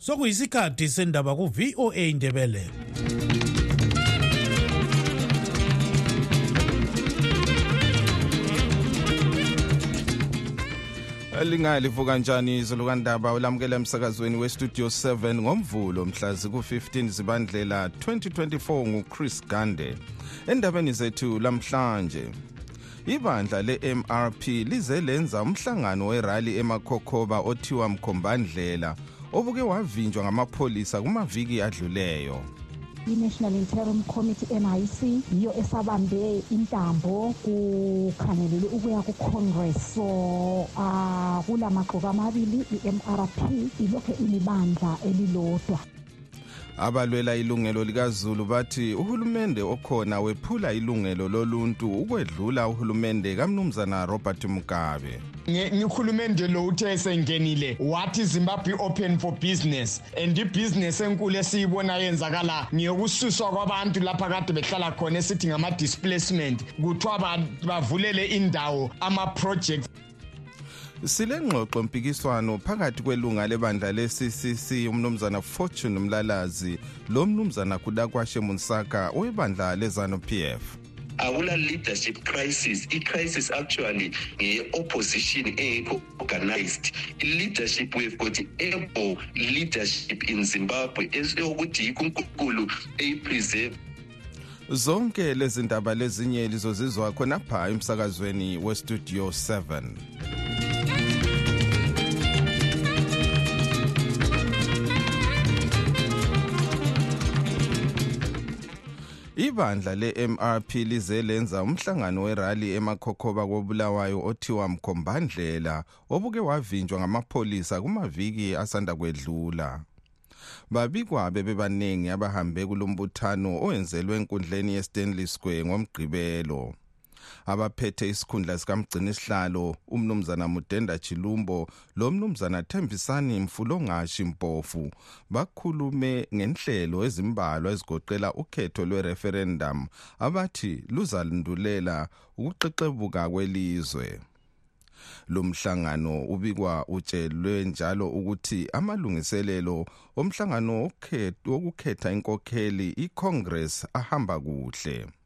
sokuyisikhathi sendaba ku-voa indebele lingalivu kanjani izolukandaba ulamukela emsakazweni westudio 7 ngomvulo mhla ziku-15 zibandlela 2024 nguchris gande. Endabeni zethu lamhlanje ibandla le-mrp lize lenza umhlangano werali emakhokhoba othiwa mkhombandlela. Obuke wavinjwa ngamapholisa kumaviki adluleyo. I-national interim committee nic yiyo esabambe intambo kukhangelelwe ukuya ku-congress. So uh, kula magqoka amabili i-mrp ilokhe ilibandla elilodwa. Abalwela ilungelo likazulu bathi uhulumende okhona wephula ilungelo loluntu ukwedlula uhulumende kamnumzana robert mugabe. Ngihulumende lo uthe esengenile wathi zimbabwe open for business and ibhizinesi enkulu esiyibona yenzakala ngiyokususwa kwabantu lapha kade behlala khona esithi ngama-displacement kuthiwa bavulele indawo ama-projects. Silengxoxo mpikiswano phakathi kwelunga lebandla le-ccc umnumzana fortune mlalazi lo mnumzana kudakwashe munsaka webandla lezanu-p f. Akula leadership crisis. I-crisis actually nge-opposition engekho organized. I-leadership we've got able leadership in zimbabwe eyokuthi yikho unkulunkulu eyipreserve. Zonke lezi ndaba lezinye lizozizwa khonapha emsakazweni westudio 7 ibandla le-mrp lize lenza umhlangano werali emakhokhoba kobulawayo othiwa mkhombandlela obuke wavinjwa ngamapholisa kumaviki asanda kwedlula. Babikwa bebebaningi abahambe kulombuthano owenzelwe enkundleni yestanley square ngomgqibelo. Abaphethe isikhundla sikamgcini sihlalo umnumzana mudenda chilumbo lo mnumzana thembisani mfulongashi mpofu bakhulume ngenhlelo ezimbalwa ezigoqela ukhetho lwereferendum abathi luzalandulela ukuqeqebuka kwelizwe. Lo mhlangano ubikwa utshelwe njalo ukuthi amalungiselelo omhlangano wokukhetha inkokheli icongress ahamba kuhle.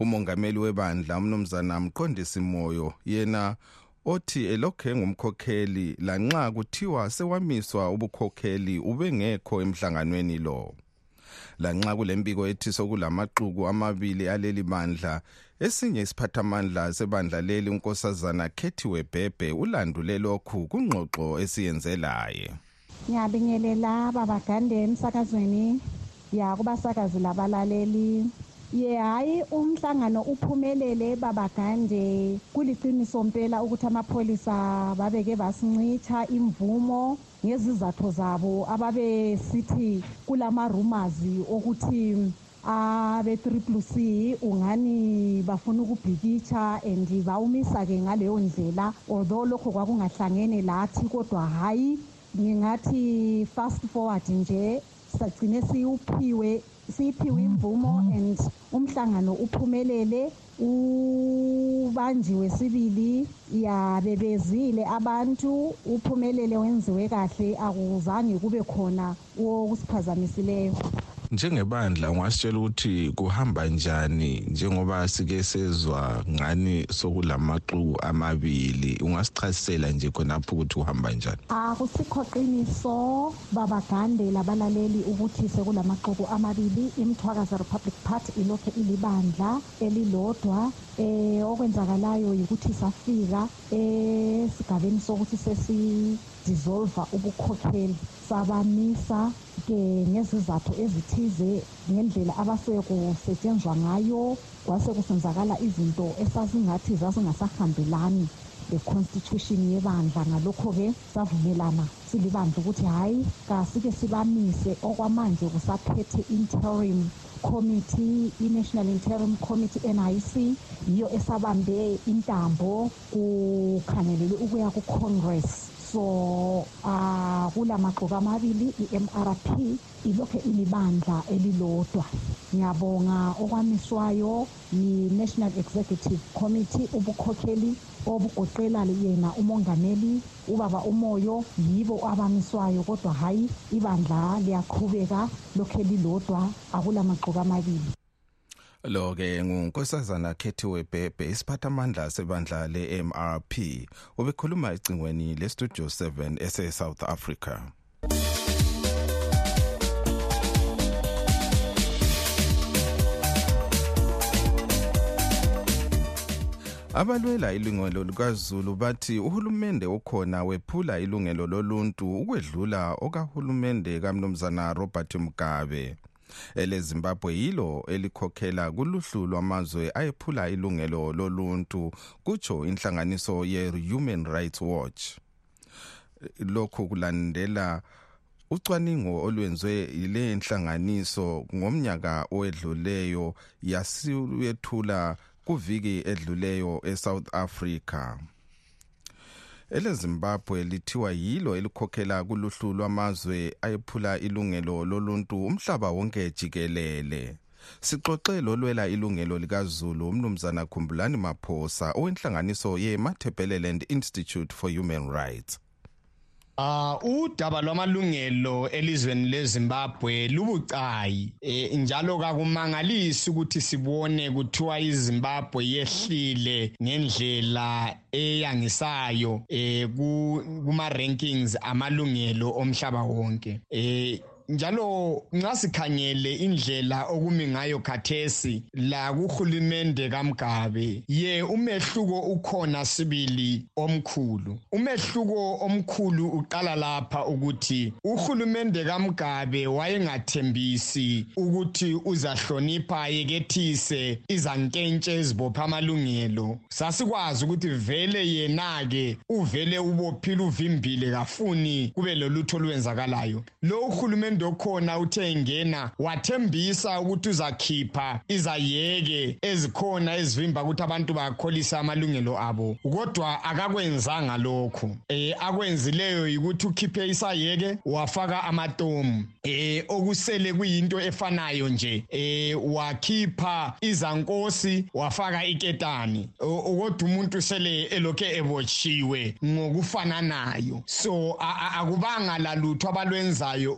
Umongameli webandla umnumzana mqondisi moyo yena othi elokhe engumkhokheli lanxa kuthiwa sewamiswa ubukhokheli ubengekho emhlanganweni lo. Lanxa kulempiko ethi sokulamaxuku amabili aleli bandla esinye isiphathamandla sebandla leli unkosazana kethiwe bhebhe ulandule lokhu kungxoxo esiyenze laye. Ngiyabingelela babagande emsakazweni ya kubasakazi labalaleli. Ye hayi umhlangano uphumelele babagande kuliqiniso mpela ukuthi amapholisa babeke basincitha imvumo ngezizathu zabo ababe sithi kulama-rumazi okuthi abe-triple c ungani bafuna ukubhikitsha and bawumisa-ke ngaleyo ndlela although lokho kwakungahlangene lathi kodwa hhayi ngingathi fast forward nje sagcine siwuphiwe siyiphiwe imvumo and umhlangano uphumelele ubanjiwe sibili ya bebezile abantu uphumelele wenziwe kahle akuzange kube khona wokusiphazamisileyo njengebandla ungasitshela ukuthi kuhamba njani njengoba sike sezwa ngani sokulamaxuku amabili ungasichasisela nje khonapho ukuthi kuhamba njani? Akusikho qiniso babagande labalaleli ukuthi sekulamaxuku amabili imthwakazi republic party ilokhe ilibandla elilodwa eh okwenzakalayo yikuthi safika esigabeni sokuthi sesi-dissolva ubukhokheli sabamisa ke ngezizathu ezithize ngendlela abasuke kusetshenzwa ngayo. Kwase kusenzakala izinto esasingathi zasingasahambelani le-constitution yebandla. Ngalokho-ke savumelana silibandla ukuthi hhayi kasike sibamise okwamanje kusaphethe interim committee i-national interim committee nic yiyo esabambe intambo kukhangelelwe ukuya ku-congress. So uh akulamagqoka amabili i-mrp ilokhe ilibandla elilodwa. Ngiyabonga okwamiswayo yi-national executive committee ubukhokheli obugoqela yena umongameli ubaba umoyo yibo abamiswayo kodwa hhayi ibandla liyaqhubeka lokhe lilodwa akulamagqoka amabili. Lo ke ngunkosazana khethiwe bhebhe isiphathamandla sebandla le-mrp ubekhuluma ecingweni lestudio 7 ese-south africa. Abalwela ilungelo likazulu bathi uhulumende okhona wephula ilungelo loluntu ukwedlula okahulumende kamnumzana robert mugabe. Elezimbabwe yilo elikhokhela kuluhlu lwamazwe ayephula ilungelo loluntu kutsho inhlanganiso ye-human rights watch. Lokhu kulandela ucwaningo olwenziwe yile nhlanganiso ngomnyaka owedluleyo yasiyethula kuviki edluleyo eSouth Africa. Elezimbabwe lithiwa yilo elikhokhela kuluhlu lwamazwe ayephula ilungelo loluntu umhlaba wonke jikelele. Sixoxe lolwela ilungelo likazulu umnumzana khumbulani maphosa owenhlanganiso ye-matabeleland institute for human rights. Ah udaba lwamalungelo elizweni leZimbabwe lubucayi. E, njalo kakumangalisi ukuthi sibone kuthiwa iZimbabwe yehlile ngendlela eyangisayo eh kuma rankings amalungelo omhlaba wonke. Eh njalo nxa sikhangele indlela okumi ngayo khathesi la kuhulumende kaMgabe ye umehluko ukhona sibili omkhulu. Umehluko omkhulu uqala lapha ukuthi uhulumende kaMgabe wayengathembisi ukuthi uzahlonipha yekethise izankentshe ezibopha amalungelo. Sasikwazi ukuthi vele yena ke uvele ubophile uvimbile kafuni kube lolutho olwenzakalayo. Lo uhulumende okhona uthe ngena wathembisa ukuthi uzakhipha izayeke ezikhona ezivimba ukuthi abantu bakholisa amalungelo abo. Kodwa akakwenzanga lokho eh akwenzileyo ukuthi ukhiphe isayeke wafaka amatomu. Eh okusele kuyinto efanayo nje. Eh wakhipha izankosi wafaka iketani kodwa umuntu sele elokhe ebotshiwe ngokufananayo. So akubanga lalutho abalwenzayo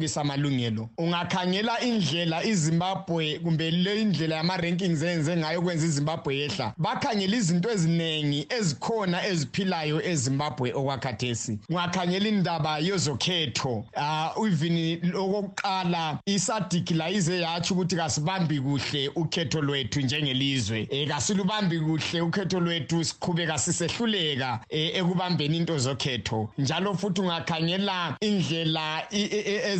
ukuthuthukisa amalungelo. Ungakhangela indlela iZimbabwe kumbe le indlela yama rankings enze ngayo kwenza iZimbabwe yehla. Bakhangela izinto eziningi ezikhona eziphilayo eZimbabwe okwakhathesi. Ungakhangela indaba yezokhetho. Uh even okokuqala isadiki la ize yathi ukuthi kasibambi kuhle ukhetho lwethu njengelizwe. Eh kasilubambi kuhle ukhetho lwethu siqhubeka sisehluleka ekubambeni into zokhetho. Njalo futhi ungakhangela indlela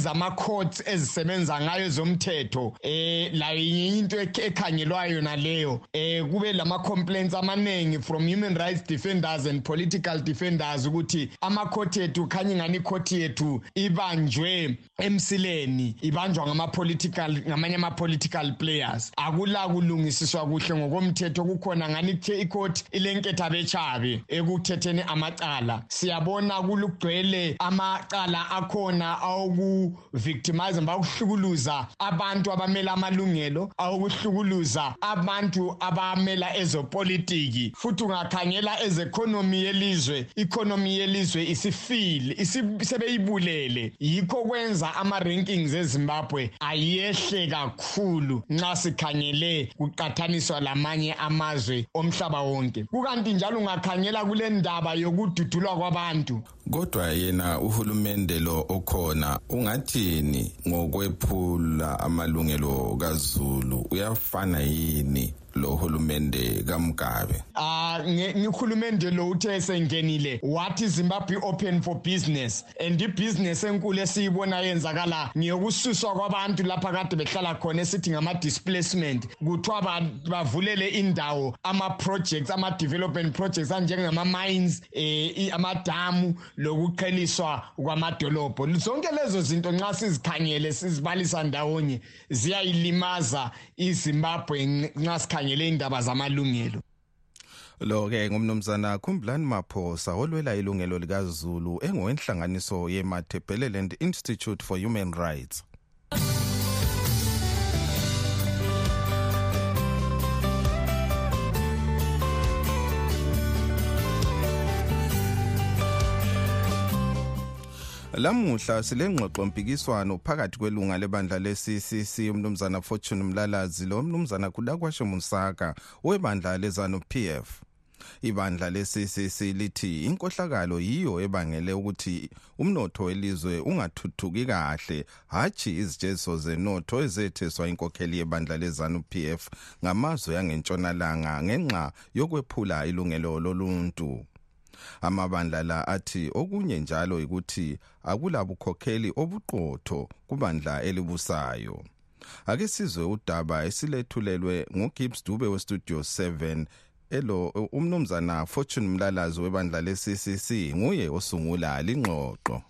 ezama courts ezisebenza ngayo zomthetho eh la into ekhangelwayo naleyo. Eh kube lama complaints amaningi from human rights defenders and political defenders ukuthi ama court ethu khanye ngani court yethu ibanjwe emsileni ibanjwa ngama political ngamanye ama political players. Akula kulungisiswa kuhle ngokomthetho kukhona ngani kuthe icourt ilenketha bechabe ekuthetheni amacala. Siyabona kulugcwele amacala akhona awoku victimize bakuhlukuluza abantu abamela amalungelo awukuhlukuluza abantu abamela ezopolitiki. Futhi ungakhangela ezeconomy yelizwe economy yelizwe isifile isebeyibulele yikho kwenza ama rankings eZimbabwe ayehle kakhulu nxa sikhangele kuqathaniswa lamanye amazwe omhlaba wonke. Kukanti njalo ungakhangela kule ndaba yokududulwa kwabantu. Kodwa yena uhulumende lo okhona ungathini ngokwephula amalungelo kaZulu? Uyafana yini? Lo hulumende kaMgabe. Ah ngihulumende lo uthe sengenile wathi Zimbabwe open for business and ibusiness enkulu esiyibona yenzakala ngiyokususwa kwabantu lapha kade behlala khona esithi ngama displacement kuthiwa bavulele indawo ama projects ama development projects anjengama mines eh amadamu lokuqheliswa kwamadolobho. Zonke lezo zinto nxa sizikhangele sizibalisa ndawonye ziyayilimaza iZimbabwe nxa sikhangele indaba zamalungelo. Lo-ke ngumnumzana khumbulani maphosa olwela ilungelo likazulu engowenhlanganiso ye-matabeleland institute for human rights. Lamuhla silengxoxo mpikiswano phakathi kwelunga lebandla le-ccc umnumzana fortune mlalazi lo mnumzana kudakwashe musaka webandla lezanu pf ibandla le-ccc lithi inkohlakalo yiyo ebangele ukuthi umnotho welizwe ungathuthuki kahle hatshi izitsheziso zenotho ezetheswa inkokheli yebandla lezanu pf ngamazwe angentshonalanga ngenxa yokwephula ilungelo loluntu amabandla la athi okunye njalo ukuthi akulabukhokheli obuqotho kubandla elibusayo. Ake sizwe udaba esilethulelwe ngugibbs dube westudio 7 elo umnumzana fortune mlalazi webandla le-ccc nguye osungula lingxoxo.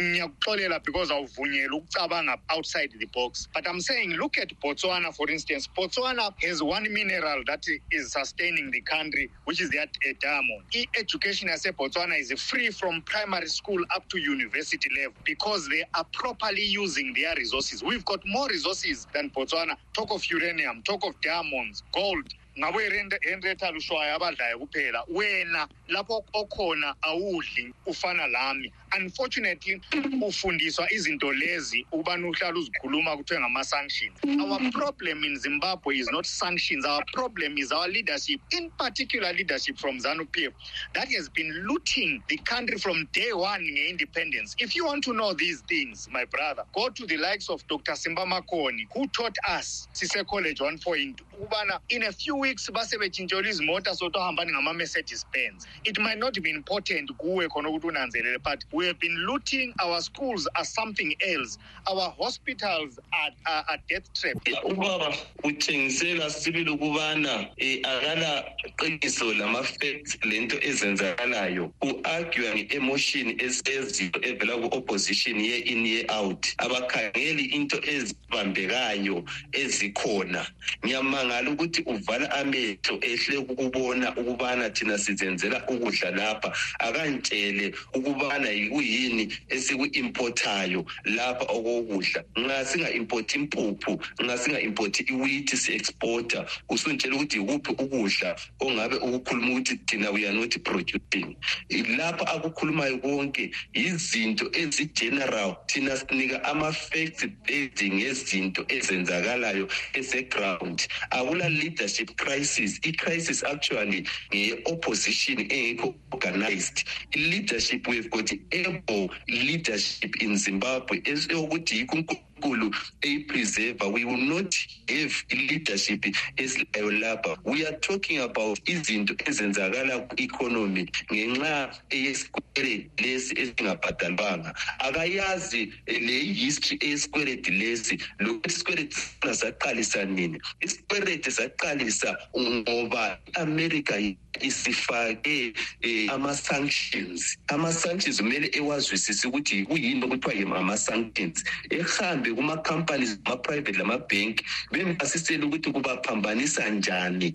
Ngiyakuxolela because awuvunyelwa ukucabanga outside the box. But i'm saying look at botswana for instance. Botswana has one mineral that is sustaining the country which is that uh, diamond. I-education yasebotswana is free from primary school up to university level because they are properly using their resources. We've got more resources than botswana. Talk of uranium talk of diamonds gold. Ngabo henrietta lushwayo abadlayo kuphela wena lapho okhona awudli ufana lami unfortunately ufundiswa izinto lezi ukubana uhlala uzikhuluma kuthiwe ngama-sanctions. Our problem in zimbabwe is not sanctions our problem is our leadership in particular leadership from zanu p f that has been looting the country from day one nge-independence if you want to know these things my brother go to the likes of dr simba makoni who taught us sise-college one point ukubana in a few weeks base betshintshelwa izimota sotohambani ngama-mercedes benz it might not be important kuwe khona ukuthi unanzelele but we have been looting our schools are something else. Our hospitals are, are, are death trap ubaba uthengisela sibili ukubana um akala qiniso lama-facts lento ezenzakalayo. U-argua nge-emotion eseziyo evela ku-opposition ye-in ye-out. Abakhangeli into ezibambekayo ezikhona. Ngiyamangala ukuthi uvala amehlo ehle ukubona ukubana thina sizenzela ukudla lapha. Akantshele ukubana yikuyini esiku-impothayo lapha okokudla? Nxa singa-impoti impuphu nxa singa-impoti iwiti si-exporta usuntshela ukuthi yikuphi ukudla ongabe ukukhuluma ukuthi thina we are not producing. Lapha akukhulumayo konke yizinto ezi-general. Thina sinika ama-facts based ngezinto ezenzakalayo ese-ground. Akula leadership crisis. I-crisis actually ngeye-opposition engekho organized i-leadership we've got able leadership in zimbabwe eyokuthi yikho unkulunkulu eyipreserva we will not have i-leadership esilayo lapha we are talking about izinto ezenzakala ku-economy ngenxa eyesikweledi lesi esingabhadalwanga. Akayazi le history eyesikweledi lesi lokuthi isikweledi sona saqalisa nini. Isikweledi saqalisa ngoba i-america isifake um ama-sanctions. Ama-sanctions kumele ewazwisise ukuthi kuyini okuthiwa ama-sanctions. Ehambe kuma-companies ama-private lamabhenki bembasisele ukuthi kubaphambanisa njani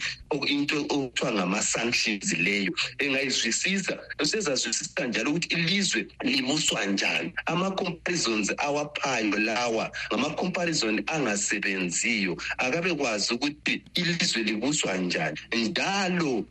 into okuthiwa ngama-sanctions leyo. Engayizwisisa usezazwisisa njalo ukuthi ilizwe libuswa njani. Ama-comparisons awaphayo lawa ngama-comparison angasebenziyo akabe kwazi ukuthi ilizwe libuswa njani. Njalo um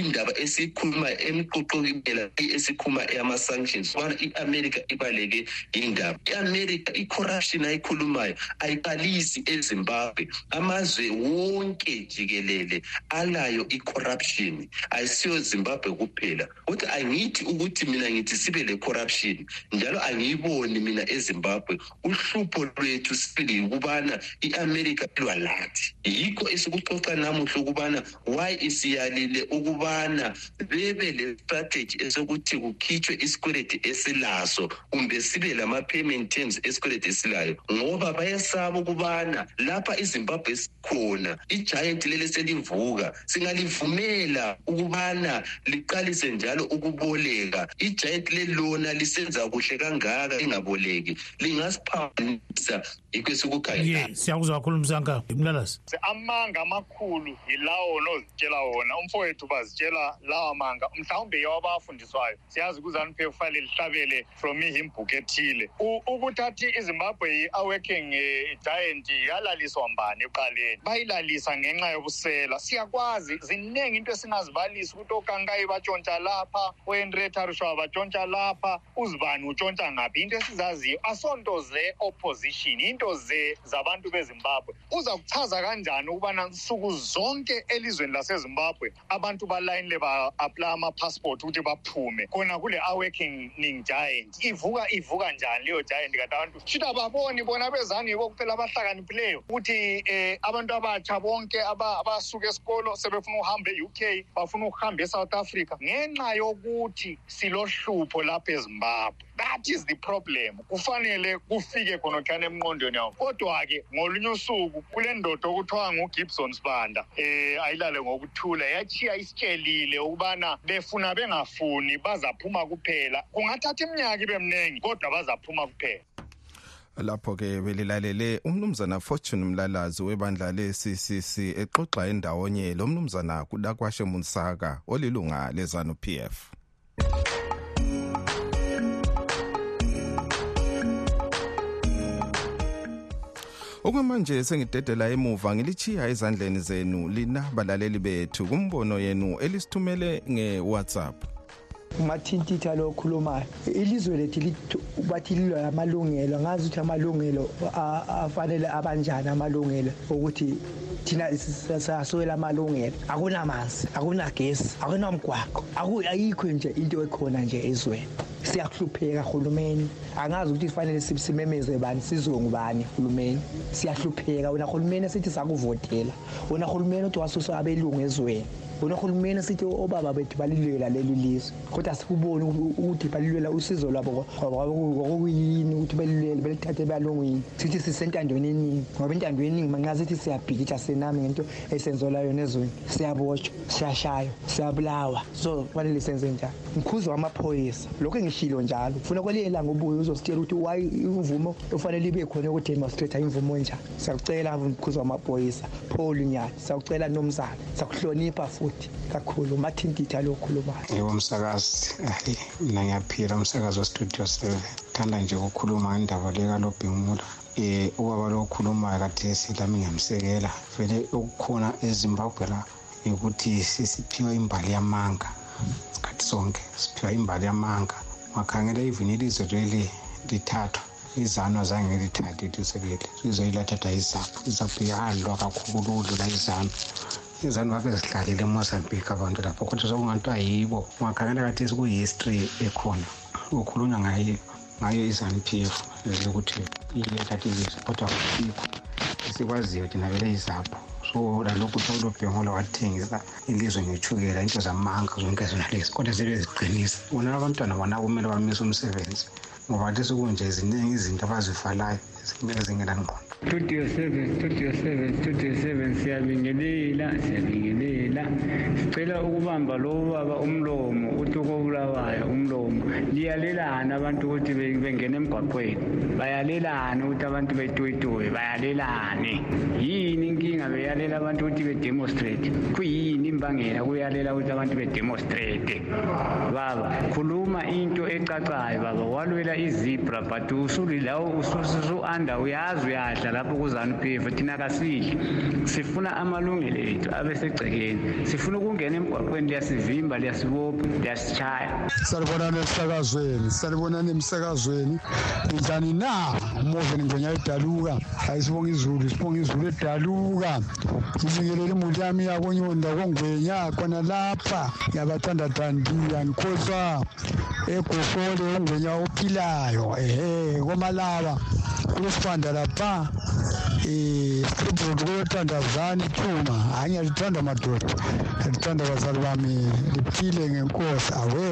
indaba esiyikhulumayo emqoqokela esikhuluma yama-sanctions. Ubana i-amerika ibaleke indaba. I-amerika i-corruption ayikhulumayo ayiqalisi ezimbabwe. Amazwe wonke jikelele alayo i-corruption. Ayisiyo zimbabwe kuphela. Kodwa angithi ukuthi mina ngithi sibe le-corruption njalo angiyiboni mina ezimbabwe. Uhlupho lwethu sibili ukubana i-amerika ilwa lathi. Yikho esikuxoxa namuhla ukubana why isiyalile ukubana bebe le-strategy esokuthi kukhitshwe isikweleti esilaso kumbe sibe lama-payment terms esikweleti esilayo ngoba bayasaba ukubana lapha izimbabwe esikhona igiant leli selivuka singalivumela ukubana liqalise njalo ukuboleka. Igiant lelona lisenza kuhle kangaka lingaboleki lingasiphambanisa yikho esikukhangela siyakuzwa kakhulu msanka mlalasi. Amanga amakhulu yilawo nozitshela wona umfowethu bazi angazitshela lawa manga mhlawumbe yiwo abawafundiswayo siyazi ukuzanuphe kufanele lihlabele from ihimbook ethile U- ukuthathi izimbabwe yi-awaking eh, giant yalaliswa mbani ekuqaleni? Bayilalisa ngenxa yobusela siyakwazi ziningi into esingazibalisa ukuthi okankayi batshontsha lapha ohenretarushwa batshontsha lapha uzibani utshontsha ngaphi? Into esizaziyo asonto ze-opposition into ze zabantu bezimbabwe. Uza kuchaza kanjani ukubana nsuku zonke elizweni lasezimbabwe abantu balayinile ba-aplaya ama-passport ukuthi baphume. Khona kule awakening giant. Ivuka ivuka njani leyo giant kanti abantu baboni bona bezani yibo kuphela abahlakaniphileyo ukuthi um abantu abatsha bonke aba- abasuka esikolo sebefuna ukuhamba e-uk bafuna ukuhamba e-south africa. Ngenxa yokuthi silohlupho lapha ezimbabwe that is the problem. Kufanele kufike khonothana emnqondweni yawo kodwa-ke ngolunye usuku kule ndoda okuthiwa ngugibson sibanda um ayilale ngokuthula yachiya isitshelile ukubana befuna bengafuni bazaphuma kuphela. Kungathatha iminyaka ibe mningi kodwa bazaphuma kuphela. Lapho-ke belilalele umnumzana fortune mlalazi webandla le-ccc exoxa endawonye. Lo mnumzana kudakwashe munsaka olilunga lezanu p f. okwamanje sengidedela emuva ngilichiya ezandleni zenu lina balaleli bethu kumbono yenu elisithumele nge-whatsapp. Umathintitha lo okhulumayo. Ilizwe lethu bathi lilwa amalungelo. Ngazi ukuthi amalungelo afanele abanjani amalungelo? Ukuthi thina saswela amalungelo. Akunamanzi akunagesi akunamgwaqo. Aku- ayikho nje into ekhona nje ezweni. Siyahlupheka hulumeni. Angazi ukuthi kufanele sim- simemeze bani sizwe ngubani hulumeni? Siyahlupheka. Wena hulumeni esithi sakuvotela. Wena hulumeni othi wasusa abelungu ezweni. Wena hulumeni sithi obaba bethu balilwela leli lizwe kodwa sikuboni u- ukuthi balilwela usizo lwabo kwakuyini ukuthi belilwele belithathe ebalungwini sithi sisentandweni eningi ngoba intando eningi manxa sithi siyabhikitsha senami ngento esenzelwa yona ezweni siyabotshwa siyashaywa siyabulawa. So kufanele senze njani? Mkhuzo wamaphoyisa. Lokhu engishilo njalo. Funa kweliye langa ubuye uzositshela ukuthi wayi imvumo efanele ibe khona yokudemonstrate imvumo enjani? Siyakucela mkhuzo wamaphoyisa. Paul nyani siyakucela nomzana siyakuhlonipha futhi. Kakhulu mathintitha lo okhulumayo yebo msakazi. Hayi mina ngiyaphila umsakazi westudio seven. Thanda nje ukukhuluma ngendaba lekalobhimula um ubaba lo okhulumayo kathesi lami ngiyamsekela vele okukhona ezimbabwe la ukuthi sesiphiwa imbali yamanga isikhathi sonke. Siphiwa imbali yamanga. Ungakhangela even ilizwe leli lithathwa. Izanu azange lithathe ilizwe leli ilizwe lilathathwa izapho izapho ihandlwa kakhulu ukudlula izanu izanu babe zihlalile emozambique abantu lapho kodwa sokungathiwa yibo. Ungakhangela kathesi kuhistory ekhona kukhulunywa ngayo ngayo izanu p f ukuthi ilethatha ilizwe kodwa kusikho esikwaziyo thina vele izapho. So lalokhu ulobhengola wathengisa ilizwe ngethukela into zamanga zonke zona lezi kodwa zibe ziqinisa. Bona abantwana bona kumele bamise umsebenzi ngoba lesokunje ziningi izinto abazifalayo ezingenangqondo studio seven studio seven studio seven siyabingelela siyabingelela. Sicela ukubamba lo baba umlomo uthi kobulawayo umlomo. Liyalelana abantu ukuthi be- bengene emgwaqweni. Bayalelana ukuthi abantu betuyituye bayalelane. Yini inkinga beyalela abantu ukuthi bedemonstrate? Kuyini imbangela kuyalela ukuthi abantu bedemonstrate? Baba khuluma into ecacayo baba. Walwela izibra but usulilawo usu-under uyazi uyadla lapho kuzanu p f thina kasidli. Sifuna amalungelo ethu abesegcekeni sifuna ukungena emgwaqweni liyasivimba liyasibopha liyasitshaya salibonani emsakazweni salibonani emsakazweni. Njani na? Umoveni ngwenya edaluka. Hayi sibonga izulu sibonga izulu edaluka. Ngibingelele imuli yami yakonyonda kongwenya khona lapha. Ngiyabathandathandiya ngikhohlwa egofole ongwenya ophilayo ehe komalaba kulesibanda lapha um stribod kuyothandazana ithuma hayi ngiyalithanda madoda ngiyalithanda bazali bami liphile ngenkosi awe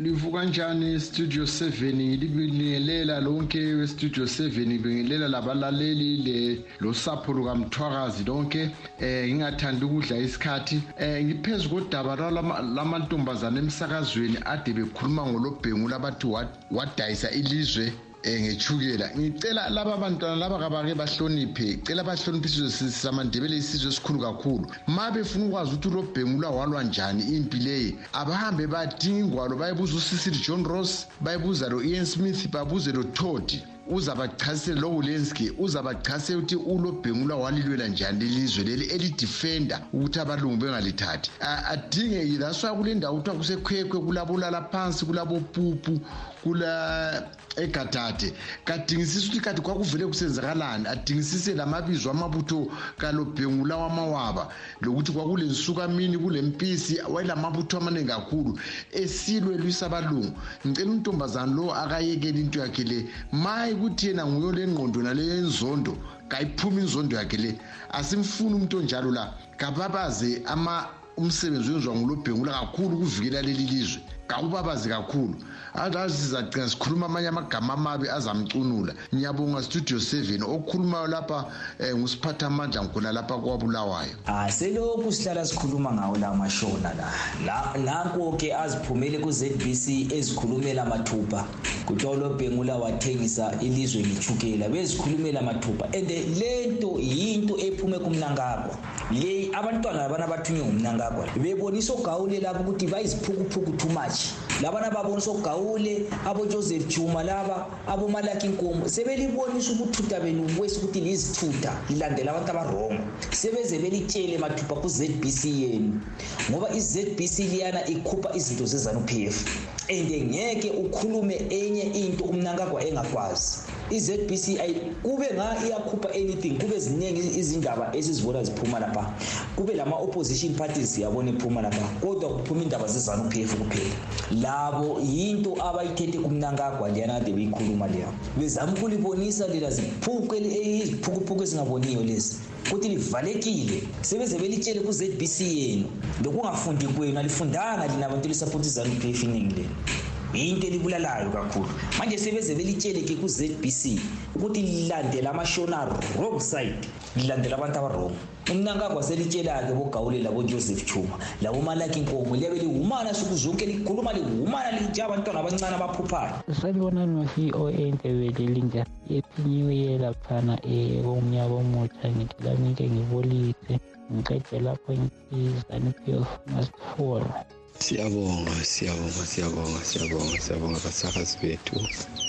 Ah livuka njani studio 7 libingelela lonke westudio 7 libingelela labalaleli le losapho lukamthwakazi lonke. Eh ngingathanda ukudla isikhathi. Eh ngiphezu kodaba lwalama- lamantombazane emsakazweni ade bekhuluma ngolobhengula abathi wa- wadayisa ilizwe. Um ngechukela. Ngicela laba bantwana laba kabake bahloniphe. Cela bahloniphe isizwe samandebele isizwe esikhulu kakhulu. Ma befuna ukwazi ukuthi ulobhengula walwa njani impi leyi abahambe badinga ingwalo bayebuza usisili john ross bayebuza lo-ian smith babuze lo-todi uzabachasisela lo Ulenski uzabachasisela ukuthi ulobhengula walilwela njani lelizwe leli elidefenda ukuthi abalungu bengalithathi. Adinge that's why kule ndawo kuthiwa kusekhwekhwe kulabolala phansi kulabopupu kula egadade kadingisisi ukuthi kade kwakuvele kusenzakalani? Adingisise lamabizo amabutho kalobhengula wamawaba. Lokuthi kwakule nsukamini kule mpisi wayelamabutho amaningi kakhulu. Esilwe lwisa abalungu. Ngicela untombazane lo akayekele into yakhe le. Maye ukuthi yena nguyo le ngqondo naleyo enzondo kayiphuma inzondo yakhe le. Asimfuni umuntu onjalo la. Kababaze ama umsebenzi wenziwa ngulobhengula kakhulu ukuvikela leli lizwe. Kawubabazi kakhulu azazi sizagcina sikhuluma amanye amagama amabi azamcunula. Ngiyabonga studio 7 okhulumayo lapha um ngusiphatha amandla ngikhona lapha kwabulawayo. Ah selokhu sihlala sikhuluma ngawo la mashona la. Nanko-ke aziphumele ku-zbc ezikhulumela mathupha. Kuthiwa ulobhengula wathengisa ilizwe lithukela bezikhulumela mathupha. And le nto yinto ephume kumnankagwa le abantwana labana bathunywe ngumnankagwa bebonisa ogawule lapho ukuthi bayiziphukuphuku too much. Labana babonisa ogawule abojoseph juma laba abomalaki nkomo sebelibonisa ubuthutha benu kwesi ukuthi lizithutha lilandela abantu abarongo sebeze belitshele mathupha ku-zbc yenu ngoba i-zbc liyana ikhupha izinto zezanup f. And ngeke ukhulume enye into umnankagwa engakwazi. I-zbc kube nga iyakhupha anything kube ziningi izindaba esizibona ziphuma lapha. Kube lama-opposition parties siyabona ephuma lapha kodwa kuphuma indaba zezanup f kuphela. Labo yinto abayithethe kumnankagwa leyana kade beyikhuluma leya. Bezama ukulibonisa lela ziphukuphuku ezingaboniyo lezi ukuthi livalekile sebeze belitshele ku-zbc yenu. Lokungafundi kwenu alifundanga lina bantu lisapoti izanup f iningi lenu yinto elibulalayo kakhulu. Manje sebeze belitshele-ke ku-zbc ukuthi lilandele amashona wrong side lilandele abantu abarong umnankagwa selitshela-ke bogawulela bojoseph chuma labomalaki nkomo liyabe liwumana suku zonke likhuluma liwumana litsha abantwana abancane abaphuphayo. Salibonani no-voa ndebele linjani happy new year laphana um komnyaka omutsha ngithi lamike ngibolise ngiqede lapho izanipf masifona siyabonga siyabonga siyabonga siyabonga siyabonga abasakazi bethu.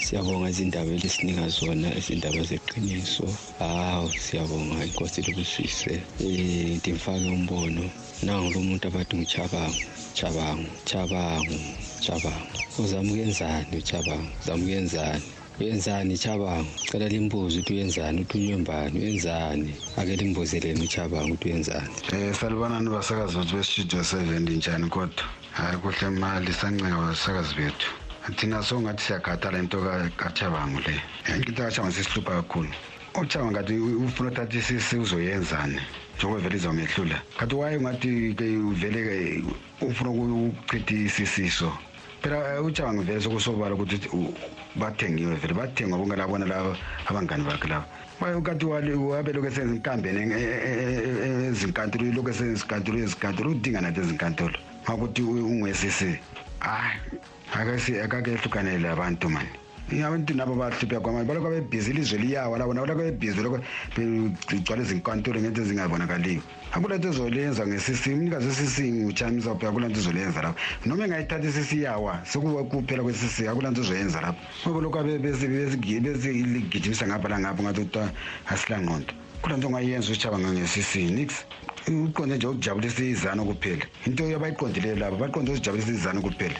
Siyabonga izindaba elisinika zona izindaba zeqiniso. Hawu siyabonga inkosi libusise um ndimfake umbono. Nangu lo muntu abathi nguchabangu chabangu chabangu chabangu. Uzama ukuyenzani uchabangu? Uzama ukuyenzani? Uyenzani chabangu? Cela limbuze ukuthi uyenzani ukuthi unywembani uyenzani? Ake limbuzeleni uchabangu ukuthi uyenzani. Um salibonani basakazi bethu bestudio seven njani kodwa? Hayi kuhle mali sanceka basakazi bethu. Thina songathi siyakhathala into kachabangu le. Into kachabangu sisihlupha kakhulu. Uchabangu ngathi ufuna uthatha isisi uzoyenzani njengoba vele izawumehlula. Kanti waye ungathi ke uvele ufuna ukuchitha isisiso. Phela uchabangu vele sokusobala ukuthi bathengiwe vele bathengwa bongalabona laba abangani bakhe laba. Kanti wabe lokhu esenza inkambeni ezinkantolo lokhu esenza izinkantolo ezinkantolo udinga nathi ezinkantolo. Ngakuthi ungwesisi hayi akakehlukanele abantu mani abantu nabo bahlupha kwamanje balokho bebhizi ilizwe liyawa labo nabo lokho bebhizi lokho begcwala izinkantolo ngento ezingabonakaliyo. Akulanto ezolenza ngesisi umnikazi wesisi nguchamisa phela akulanto ezolenza lapho. Noma engayithatha isisi yawa sekukuphela kwesisi akulanto ezoyenza lapho. Ngoba lokho beziligijimisa ngapha langapho ngathi kuthiwa asilangqondo kulanto ongayenza utshaba ngesisi nix. Uqonde nje ukujabulisa izano kuphela. Into abayiqondileyo labo baqonde ukuzijabulisa izano kuphela.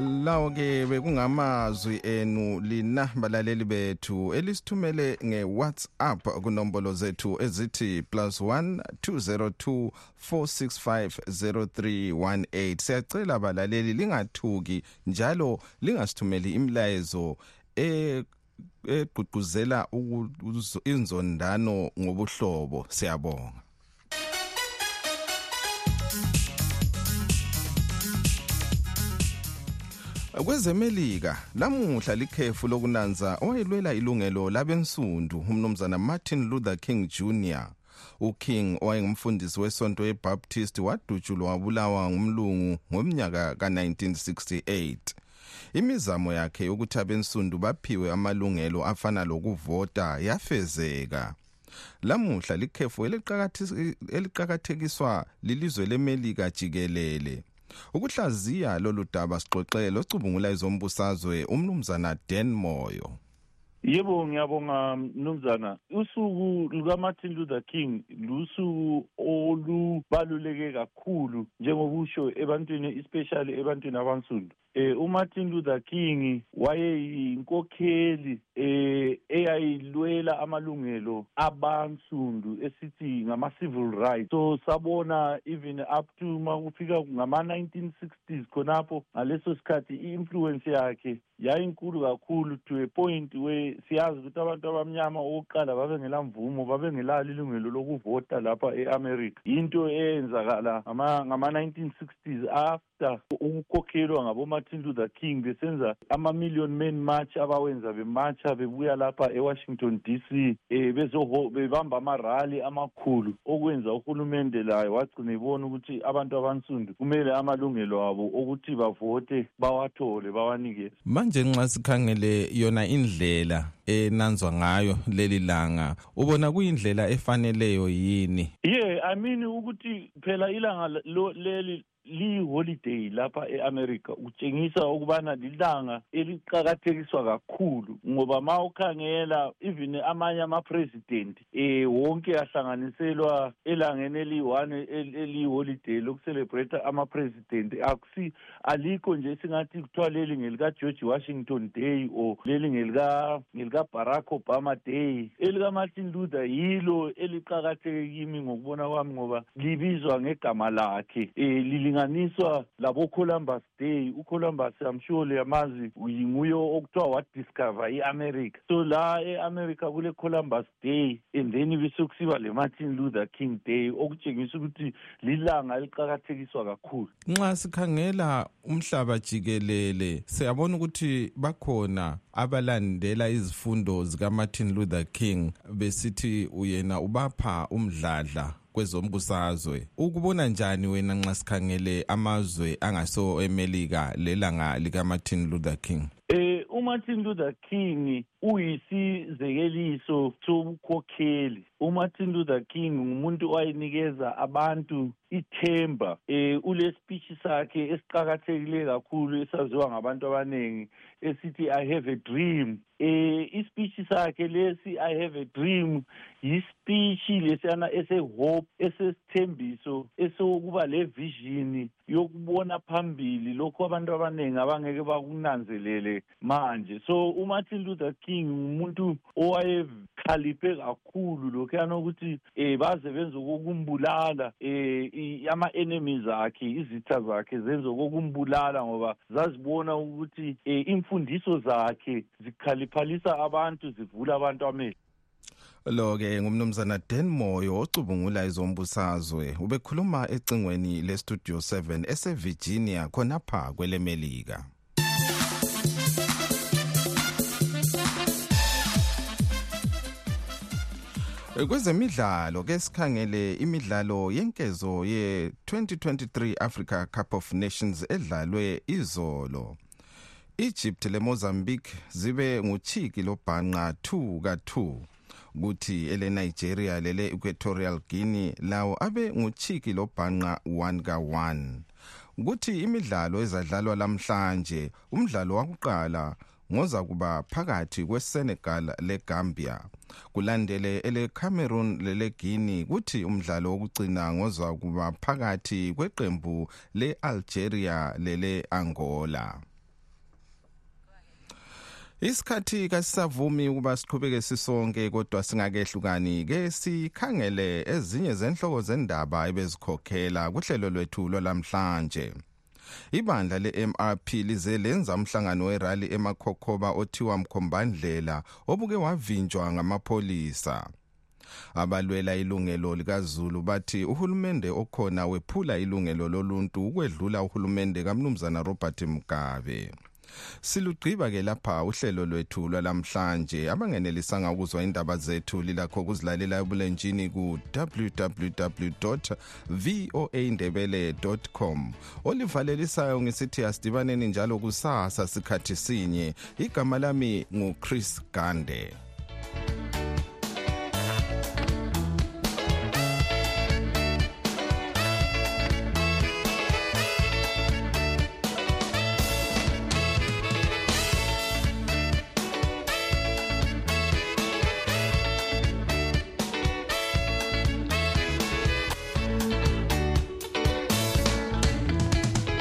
Lawo ke bekungamazwi enu lina balaleli bethu elisithumele nge-whatsapp kunombolo zethu ezithi plus 1 202 465 0318 siyacela balaleli lingathuki njalo lingasithumeli imlayezo e egqugquzela inzondano ngobuhlobo. Siyabonga. Kwezemelika lamuhla likhefu lokunanza owayelwela ilungelo labensundu umnumzana martin luther king jr uking owayengumfundisi wesonto ebaptist wadutshulwa wabulawa ngumlungu ngomnyaka ka-1968 imizamo yakhe yokuthi abensundu baphiwe amalungelo afana lokuvota yafezeka. Lamuhla likhefu eliqakathekiswa lilizwe lemelika jikelele. Ukuhlaziya lolu daba sixoxele ocubungula ezombusazwe umnumzana dan moyo. Yebo ngiyabonga mnumzana. Usuku luka-martin luther king lusuku olubaluleke kakhulu njengokusho ebantwini especially ebantwini abansundu. Eh uMartin Luther King wayeyinkokheli eh eyayilwela amalungelo abansundu esithi ngama civil rights. So sabona even up to makufika ngama 1960s khonapho ngaleso sikhathi i-influence yakhe yayinkulu kakhulu to a point where siyazi ukuthi abantu abamnyama okokuqala babengela mvumo babengelalo ilungelo lokuvota lapha e-america. Into eyenzakala ngama-1960s after ukukhokhelwa ngabomartin luther king besenza ama-million man march abawenza bematsha bebuya lapha e-washington d c um bebamba amarali amakhulu. Okwenza uhulumende layo wagcina ibona ukuthi abantu abansundu kumele amalungelo abo okuthi bavote bawathole bawanikeze. Manje nxa sikhangele yona indlela enanzwa ngayo leli langa ubona kuyindlela efaneleyo yini? Ye yeah, i mean ukuthi phela ilanga leli liyiholiday lapha e-america kutshengisa ukubana lilanga eliqakathekiswa kakhulu ngoba ma ukhangela even amanye ama-president um wonke ahlanganiselwa elangeni eliyi-one eliyiholiday lokucelebrate ama-president. Akusi alikho nje singathi kuthiwa leli ngelika-george washington day or leli ngelika-barack obama day. Elika-martin luther yilo eliqakatheke kimi ngokubona kwami ngoba libizwa ngegama lakhe um kulinganiswa labo-columbus day. Ucolumbus i'm sure liyamazi nguye okuthiwa wadiscover i-america. So la e-america kule-columbus day and then besekusiba le-martin luther king day okutshengisa ukuthi lilanga eliqakathekiswa kakhulu. Nxa sikhangela umhlaba jikelele siyabona ukuthi bakhona abalandela izifundo zikamartin luther king besithi uyena ubapha umdladla. Kwezombusazwe. Ukubona njani wena nxa sikhangele amazwe angaso emelika lelanga likamartin luther king? Eh umartin luther king uyisizekeliso sobukhokheli. Umartin luther king ngumuntu owayenikeza abantu ithemba eh ule speech sakhe esiqakathekile kakhulu esaziwa ngabantu abaningi esithi i have a dream. Eh ispeech sakhe lesi i have a dream yispeech lesiyana ese-hope esesithembiso esokuba le-vision yokubona phambili lokhu abantu abaningi abangeke bakunanzelele manje. So umartin luther king ngumuntu owayekhaliphe kakhulu lokhuyana ukuthi um baze benze okokumbulala um ama-enemies akhe izitha zakhe zenze okokumbulala ngoba zazibona ukuthi um imfundiso zakhe zikhaliphalisa abantu zivula abantu amehlo. Lo-ke ngumnumzana dan moyo ocubungula izombusazwe. Ubekhuluma ecingweni lestudio 7 esevirginia khonapha kwelemelika kwezemidlalo ke sikhangele imidlalo yenkezo ye-2023 africa cup of nations edlalwe izolo. Egypt lemozambique zibe nguchiki lobhanqa 2 ka-2 kuthi ele-nigeria lele-equatorial guinea lawo abe nguchiki lobhanqa 1 ka-1 kuthi imidlalo ezadlalwa lamhlanje umdlalo wakuqala ngoza kuba phakathi kwesenegal legambia kulandele elecameroon leleguinea kuthi umdlalo wokugcina ngoza kuba phakathi kweqembu le-algeria lele-angola. Isikhathi kasisavumi ukuba siqhubeke sisonke kodwa singakehlukani ke sikhangele ezinye zenhloko zendaba ebezikhokhela kuhlelo lwethu lwalamhlanje ibandla le-mrp lize lenza umhlangano werali emakhokhoba othiwa mkhombandlela obuke wavinjwa ngamapholisa. Abalwela ilungelo likazulu bathi uhulumende okhona wephula ilungelo loluntu ukwedlula uhulumende kamnumzana robert mugabe. Silugqiba ke lapha uhlelo lwethu lwalamhlanje abangenelisanga ukuzwa indaba zethu lilakho ukuzilalela ebulenjini ku www.voaindebele.com olivalelisayo ngisithi asidibaneni njalo kusasa sikhathi sinye. Igama lami nguChris Gande.